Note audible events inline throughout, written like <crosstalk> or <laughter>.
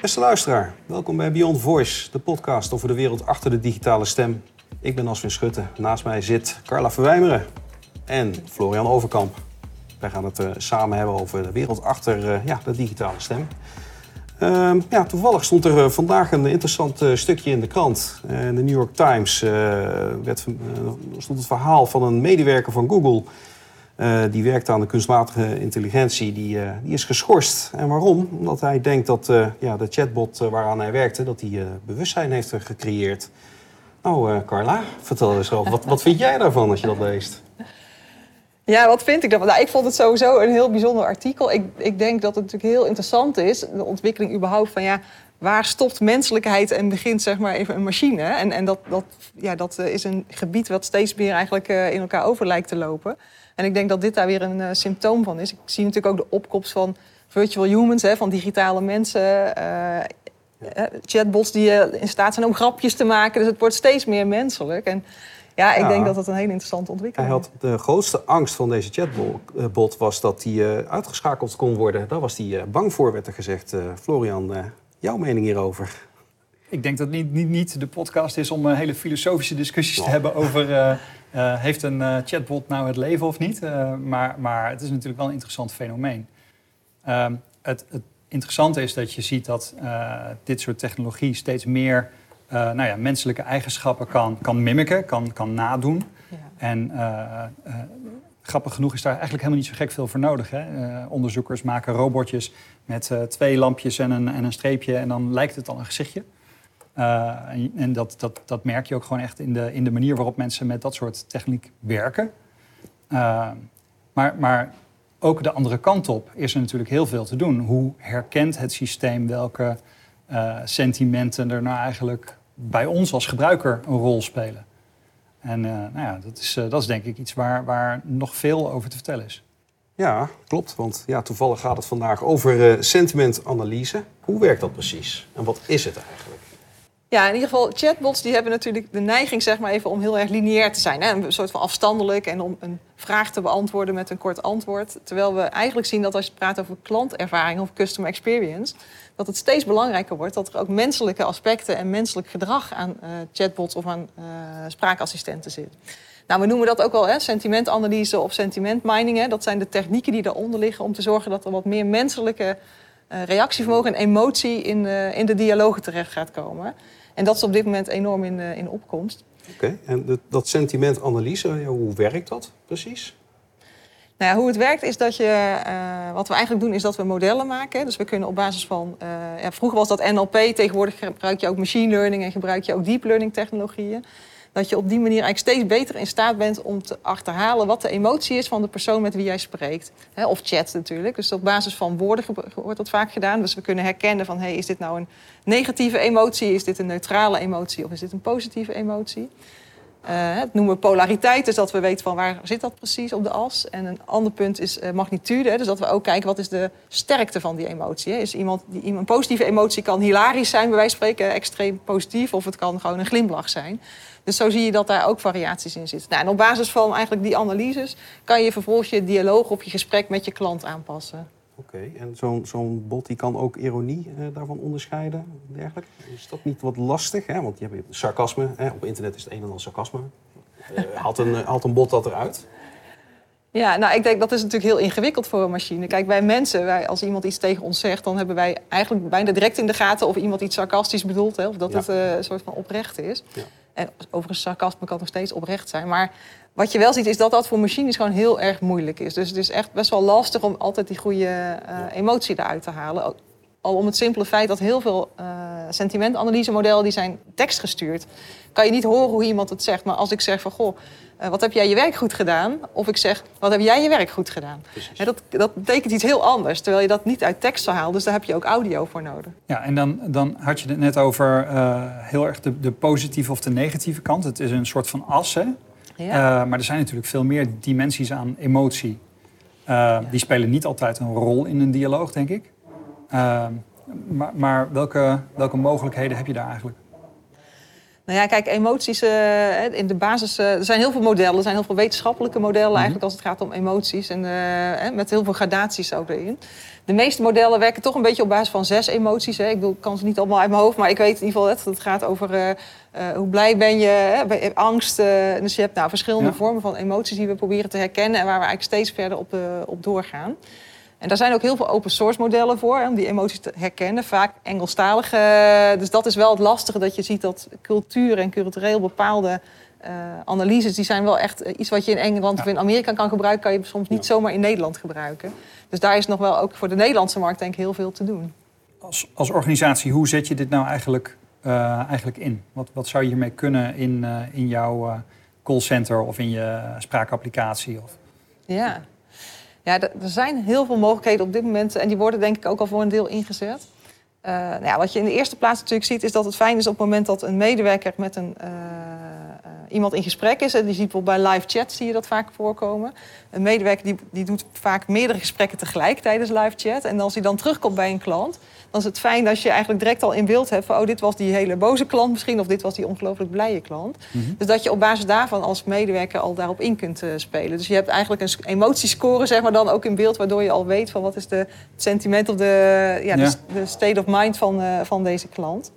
Beste luisteraar, welkom bij Beyond Voice, de podcast over de wereld achter de digitale stem. Ik ben Aswin Schutte, naast mij zit Carla Verwijmeren en Florian Overkamp. Wij gaan het uh, samen hebben over de wereld achter uh, ja, de digitale stem. Uh, ja, toevallig stond er uh, vandaag een interessant stukje in de krant. in de New York Times werd, stond het verhaal van een medewerker van Google... die werkt aan de kunstmatige intelligentie, die, die is geschorst. En waarom? Omdat hij denkt dat ja, de chatbot waaraan hij werkte... dat die bewustzijn heeft gecreëerd. Nou, Carla, vertel eens over. Wat, wat vind jij daarvan als je dat leest? Ja, wat vind ik daarvan? Nou, ik vond het sowieso een heel bijzonder artikel. Ik, ik denk dat het natuurlijk heel interessant is, de ontwikkeling überhaupt van ja, waar stopt menselijkheid en begint zeg maar even een machine? En, en dat, dat, ja, dat eh, is een gebied wat steeds meer eigenlijk in elkaar over lijkt te lopen. En ik denk dat dit daar weer een uh, symptoom van is. Ik zie natuurlijk ook de opkomst van virtual humans, hè, van digitale mensen. chatbots die in staat zijn om grapjes te maken. Dus het wordt steeds meer menselijk. En ja, ik denk dat dat een hele interessante ontwikkeling is. Hij had de grootste angst van deze chatbot was dat hij uh, uitgeschakeld kon worden. Daar was hij uh, bang voor, werd er gezegd. Uh, Florian, jouw mening hierover? Ik denk dat het niet, niet, niet de podcast is om hele filosofische discussies te hebben over... <laughs> heeft een chatbot nou het leven of niet? maar, maar het is natuurlijk wel een interessant fenomeen. Ehm, het, het interessante is dat je ziet dat dit soort technologie steeds meer nou ja, menselijke eigenschappen kan, kan mimiken, kan, kan nadoen. Ja. En grappig genoeg is daar eigenlijk helemaal niet zo gek veel voor nodig. Hè? onderzoekers maken robotjes met twee lampjes en een, en een streepje en dan lijkt het al een gezichtje. En, en dat, dat, dat merk je ook gewoon echt in de, in de manier waarop mensen met dat soort techniek werken. maar, maar ook de andere kant op is er natuurlijk heel veel te doen. Hoe herkent het systeem welke sentimenten er nou eigenlijk bij ons als gebruiker een rol spelen. En nou ja, dat, is, dat is denk ik iets waar, waar nog veel over te vertellen is. Ja, klopt. Want ja, toevallig gaat het vandaag over sentimentanalyse. Hoe werkt dat precies? En wat is het eigenlijk? Ja, in ieder geval, chatbots die hebben natuurlijk de neiging zeg maar even om heel erg lineair te zijn. Hè? Een soort van afstandelijk en om een vraag te beantwoorden met een kort antwoord. Terwijl we eigenlijk zien dat als je praat over klantervaring of customer experience, dat het steeds belangrijker wordt dat er ook menselijke aspecten en menselijk gedrag aan uh, chatbots of aan uh, spraakassistenten zit. Nou, we noemen dat ook wel sentimentanalyse of sentimentmining. Dat zijn de technieken die daaronder liggen om te zorgen dat er wat meer menselijke reactievermogen en emotie in, in de dialogen terecht gaat komen. En dat is op dit moment enorm in, in opkomst. Oké, en dat sentimentanalyse, hoe werkt dat precies? Nou ja, hoe het werkt is dat je, uh, wat we eigenlijk doen is dat we modellen maken. Dus we kunnen op basis van, uh, ja, vroeger was dat NLP, tegenwoordig gebruik je ook machine learning en gebruik je ook deep learning technologieën. Dat je op die manier eigenlijk steeds beter in staat bent om te achterhalen wat de emotie is van de persoon met wie jij spreekt. Of chat natuurlijk. Dus op basis van woorden wordt dat vaak gedaan. Dus we kunnen herkennen van, hey, is dit nou een negatieve emotie? Is dit een neutrale emotie? Of is dit een positieve emotie? Uh, het noemen polariteit, dus dat we weten van waar zit dat precies op de as. En een ander punt is uh, magnitude, dus dat we ook kijken wat is de sterkte van die emotie. Is iemand die een positieve emotie kan hilarisch zijn, bij wijze van spreken, extreem positief, of het kan gewoon een glimlach zijn. Dus zo zie je dat daar ook variaties in zitten. Nou, en op basis van eigenlijk die analyses kan je vervolgens je dialoog op je gesprek met je klant aanpassen. Oké, en zo'n zo'n bot die kan ook ironie eh, daarvan onderscheiden, dergelijke. Is dat niet wat lastig? Hè? Want je hebt sarcasme, hè? op internet is het een en ander sarcasme. Uh, <laughs> haalt, een, haalt een bot dat eruit? Ja, nou, ik denk dat is natuurlijk heel ingewikkeld voor een machine. Kijk, wij mensen, wij, als iemand iets tegen ons zegt, dan hebben wij eigenlijk bijna direct in de gaten of iemand iets sarcastisch bedoelt, hè, of dat het uh, een soort van oprecht is. Ja. En overigens, sarcasme kan nog steeds oprecht zijn. Maar wat je wel ziet is dat dat voor machines gewoon heel erg moeilijk is. Dus het is echt best wel lastig om altijd die goede uh, emotie eruit te halen. Al om het simpele feit dat heel veel uh, sentimentanalysemodellen die zijn tekstgestuurd. Kan je niet horen hoe iemand het zegt. Maar als ik zeg van goh, uh, wat heb jij je werk goed gedaan? Of ik zeg, wat heb jij je werk goed gedaan? Hè, dat, dat betekent iets heel anders. Terwijl je dat niet uit tekst zou halen. Dus daar heb je ook audio voor nodig. Ja, en dan, dan had je het net over uh, heel erg de, de positieve of de negatieve kant. Het is een soort van as, hè? Ja. Uh, maar er zijn natuurlijk veel meer dimensies aan emotie. Ja. Die spelen niet altijd een rol in een dialoog, denk ik. Uh, maar, maar welke, welke mogelijkheden heb je daar eigenlijk? Nou ja, kijk, emoties uh, in de basis. Uh, er zijn heel veel modellen. Er zijn heel veel wetenschappelijke modellen mhm. eigenlijk als het gaat om emoties. En uh, met heel veel gradaties ook erin. De meeste modellen werken toch een beetje op basis van zes emoties. Hè. Ik bedoel, ik kan ze niet allemaal uit mijn hoofd, maar ik weet in ieder geval dat het gaat over hoe blij ben je, hè, angst. dus je hebt nou verschillende vormen van emoties die we proberen te herkennen en waar we eigenlijk steeds verder op, op doorgaan. En daar zijn ook heel veel open source modellen voor, om die emoties te herkennen. Vaak Engelstalige. Dus dat is wel het lastige, dat je ziet dat cultuur en cultureel bepaalde uh, analyses... die zijn wel echt iets wat je in Engeland of in Amerika kan gebruiken... kan je soms niet zomaar in Nederland gebruiken. Dus daar is nog wel ook voor de Nederlandse markt denk ik heel veel te doen. Als, als organisatie, hoe zet je dit nou eigenlijk, uh, eigenlijk in? Wat, wat zou je hiermee kunnen in, uh, in jouw callcenter of in je spraakapplicatie? Of... Ja, ja, er zijn heel veel mogelijkheden op dit moment en die worden denk ik ook al voor een deel ingezet. Uh, nou ja, wat je in de eerste plaats natuurlijk ziet, is dat het fijn is op het moment dat een medewerker met een, uh, iemand in gesprek is. En die ziet bijvoorbeeld bij live chat zie je dat vaak voorkomen. Een medewerker die, die doet vaak meerdere gesprekken tegelijk tijdens live chat. En als hij dan terugkomt bij een klant, dan is het fijn als je eigenlijk direct al in beeld hebt van... oh, dit was die hele boze klant misschien... of dit was die ongelooflijk blije klant. Mhm. Dus dat je op basis daarvan als medewerker al daarop in kunt uh, spelen. Dus je hebt eigenlijk een emotiescore zeg maar, dan ook in beeld... waardoor je al weet van wat is de, het sentiment of de, ja, ja. de, state of mind van, uh, van deze klant.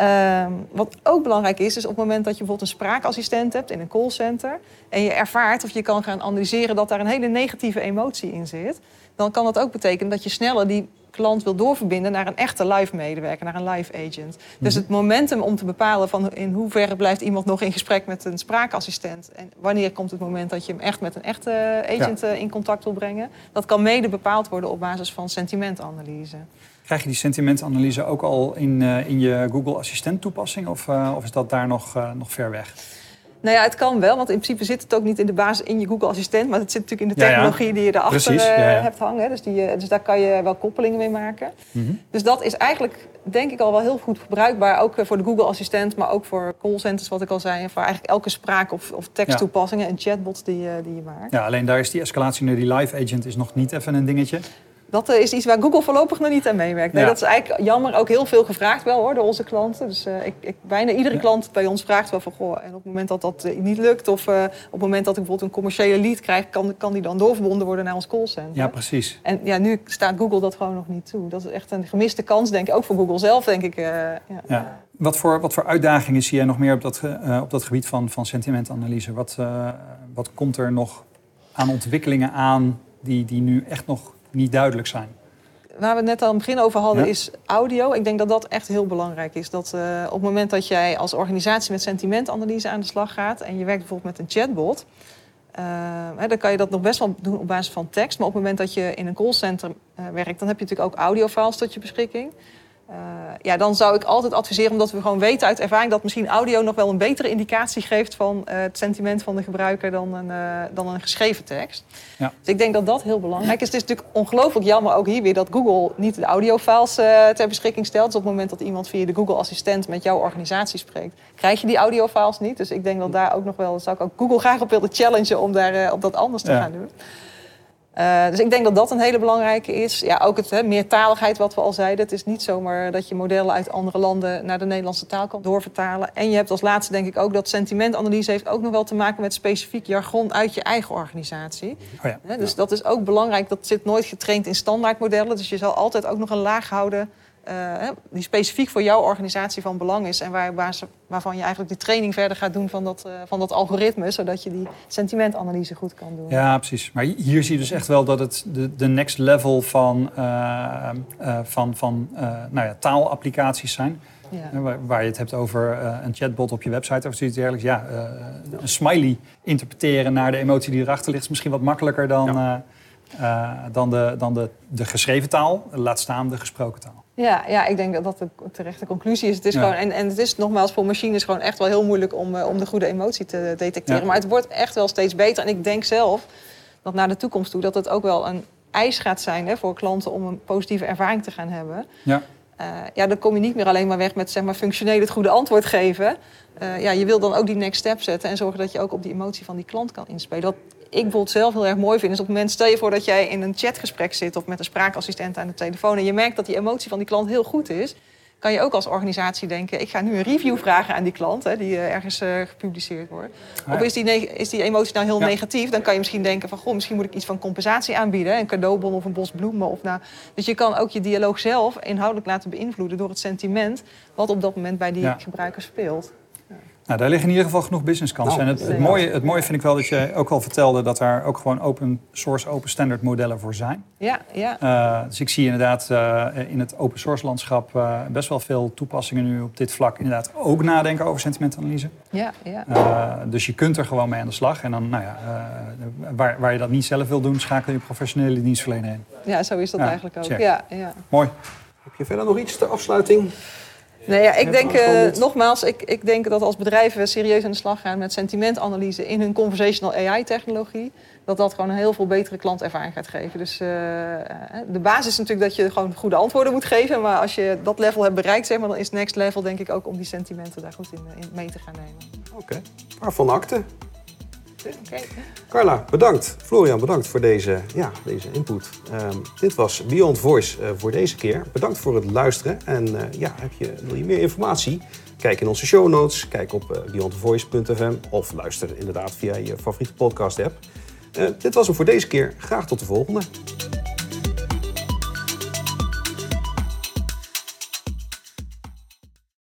Uh, wat ook belangrijk is, is op het moment dat je bijvoorbeeld een spraakassistent hebt in een callcenter en je ervaart of je kan gaan analyseren dat daar een hele negatieve emotie in zit, dan kan dat ook betekenen dat je sneller die klant wil doorverbinden naar een echte live medewerker, naar een live agent. Dus mhm. het momentum om te bepalen van in hoeverre blijft iemand nog in gesprek met een spraakassistent en wanneer komt het moment dat je hem echt met een echte agent eh, in contact wil brengen, dat kan mede bepaald worden op basis van sentimentanalyse. Krijg je die sentimentanalyse ook al in, uh, in je Google Assistent toepassing of, uh, of is dat daar nog, nog ver weg? Nou ja, het kan wel, want in principe zit het ook niet in de basis in je Google Assistent, maar het zit natuurlijk in de technologie die je erachter uh, hebt hangen. Dus, die, dus daar kan je wel koppelingen mee maken. Mhm. Dus dat is eigenlijk, denk ik, al wel heel goed gebruikbaar, ook voor de Google Assistent, maar ook voor callcenters, wat ik al zei, en voor eigenlijk elke spraak- of, of teksttoepassingen en chatbots die, die je maakt. Ja, alleen daar is die escalatie naar die live agent is nog niet even een dingetje. Dat eh, is iets waar Google voorlopig nog niet aan meewerkt. Nee, Dat is eigenlijk jammer. Ook heel veel gevraagd wel hoor, door onze klanten. Dus uh, ik, ik, bijna iedere klant bij ons vraagt wel van... Goh, en op het moment dat dat uh, niet lukt... of uh, op het moment dat ik bijvoorbeeld een commerciële lead krijg... kan, kan die dan doorverbonden worden naar ons callcenter. Ja, precies. En ja, nu staat Google dat gewoon nog niet toe. Dat is echt een gemiste kans, denk ik. Ook voor Google zelf, denk ik. ja. ja. Wat, voor, wat voor uitdagingen zie jij nog meer op dat, op dat gebied van, van sentimentanalyse? Wat, wat komt er nog aan ontwikkelingen aan... die, die nu echt nog niet duidelijk zijn? waar we het net aan het begin over hadden, is audio. Ik denk dat dat echt heel belangrijk is. Dat uh, op het moment dat jij als organisatie met sentimentanalyse aan de slag gaat en je werkt bijvoorbeeld met een chatbot, uh, hè, dan kan je dat nog best wel doen op basis van tekst. Maar op het moment dat je in een callcenter uh, werkt, dan heb je natuurlijk ook audiofiles tot je beschikking. Uh, ja, dan zou ik altijd adviseren, omdat we gewoon weten uit ervaring dat misschien audio nog wel een betere indicatie geeft van uh, het sentiment van de gebruiker dan een, uh, dan een geschreven tekst. Ja. Dus ik denk dat dat heel belangrijk is. Het is natuurlijk ongelooflijk jammer ook hier weer dat Google niet de audiofiles ter beschikking stelt. Dus op het moment dat iemand via de Google Assistent met jouw organisatie spreekt, krijg je die audiofiles niet. Dus ik denk dat daar ook nog wel, zou ik ook Google graag op willen challengen om daar, op dat anders te ja. gaan doen. Uh, dus ik denk dat dat een hele belangrijke is. Ja, ook het hè, meertaligheid, wat we al zeiden. Het is niet zomaar dat je modellen uit andere landen naar de Nederlandse taal kan doorvertalen. En je hebt als laatste denk ik ook dat sentimentanalyse heeft ook nog wel te maken met specifiek jargon uit je eigen organisatie. Oh ja. dus dat is ook belangrijk. Dat zit nooit getraind in standaardmodellen. Dus je zal altijd ook nog een laag houden uh, die specifiek voor jouw organisatie van belang is. En waar, waar, waarvan je eigenlijk de training verder gaat doen van dat, uh, van dat algoritme. Zodat je die sentimentanalyse goed kan doen. Ja, precies. Maar hier zie je dus echt wel dat het de, de next level van, uh, van, van nou ja, taalapplicaties zijn. Ja. Waar, waar, je het hebt over een chatbot op je website of zoiets dergelijks. Ja, een smiley interpreteren naar de emotie die erachter ligt is misschien wat makkelijker dan, ja. dan, de, dan de, de geschreven taal. Laat staan de gesproken taal. Ja, ja, ik denk dat dat de terechte conclusie is. Het is gewoon, en, en het is nogmaals voor machines gewoon echt wel heel moeilijk om, uh, om de goede emotie te detecteren. Maar het wordt echt wel steeds beter. En ik denk zelf dat naar de toekomst toe dat het ook wel een eis gaat zijn hè, voor klanten om een positieve ervaring te gaan hebben. Ja. Uh, ja, dan kom je niet meer alleen maar weg met zeg maar, functioneel het goede antwoord geven. Uh, ja, je wil dan ook die next step zetten en zorgen dat je ook op die emotie van die klant kan inspelen. Dat ik bijvoorbeeld zelf heel erg mooi vind, is op het moment, stel je voor dat jij in een chatgesprek zit of met een spraakassistent aan de telefoon en je merkt dat die emotie van die klant heel goed is. kan je ook als organisatie denken... ik ga nu een review vragen aan die klant, hè, die uh, ergens uh, gepubliceerd wordt. Of is die, is die emotie nou heel Ja. negatief? Dan kan je misschien denken van... goh, misschien moet ik iets van compensatie aanbieden. Een cadeaubon of een bos bloemen. Of nou, dus je kan ook je dialoog zelf inhoudelijk laten beïnvloeden... door het sentiment wat op dat moment bij die Ja. gebruiker speelt. Nou, daar liggen in ieder geval genoeg businesskansen. Nou, en het, mooie, het mooie vind ik wel dat je ook al vertelde dat daar ook gewoon open source, open standard modellen voor zijn. Ja, ja. Uh, dus ik zie inderdaad uh, in het open source landschap uh, best wel veel toepassingen nu op dit vlak. Inderdaad ook nadenken over sentimentanalyse. ja, ja. Uh, dus je kunt er gewoon mee aan de slag. En dan, nou ja, waar, waar je dat niet zelf wil doen, schakel je professionele dienstverlener in. ja, zo is dat Ja, eigenlijk ook. Ja, ja. Mooi. Heb je verder nog iets ter afsluiting? Nee, ja, ik denk, eh, nogmaals, ik, ik denk dat als bedrijven serieus aan de slag gaan met sentimentanalyse in hun conversational AI-technologie, dat dat gewoon een heel veel betere klantervaring gaat geven. Dus eh, eh, de basis is natuurlijk dat je gewoon goede antwoorden moet geven, maar als je dat level hebt bereikt, zeg maar, dan is next level denk ik ook om die sentimenten daar goed in, in mee te gaan nemen. Oké. Waarvan akte? Carla, bedankt. Florian, bedankt voor deze, ja, deze input. Ehm, dit was Beyond Voice eh, voor deze keer. Bedankt voor het luisteren. En eh, ja, heb je, wil je meer informatie? Kijk in onze show notes. Kijk op eh, beyondvoice.fm of luister inderdaad via je favoriete podcast app. Dit was hem voor deze keer. Graag tot de volgende.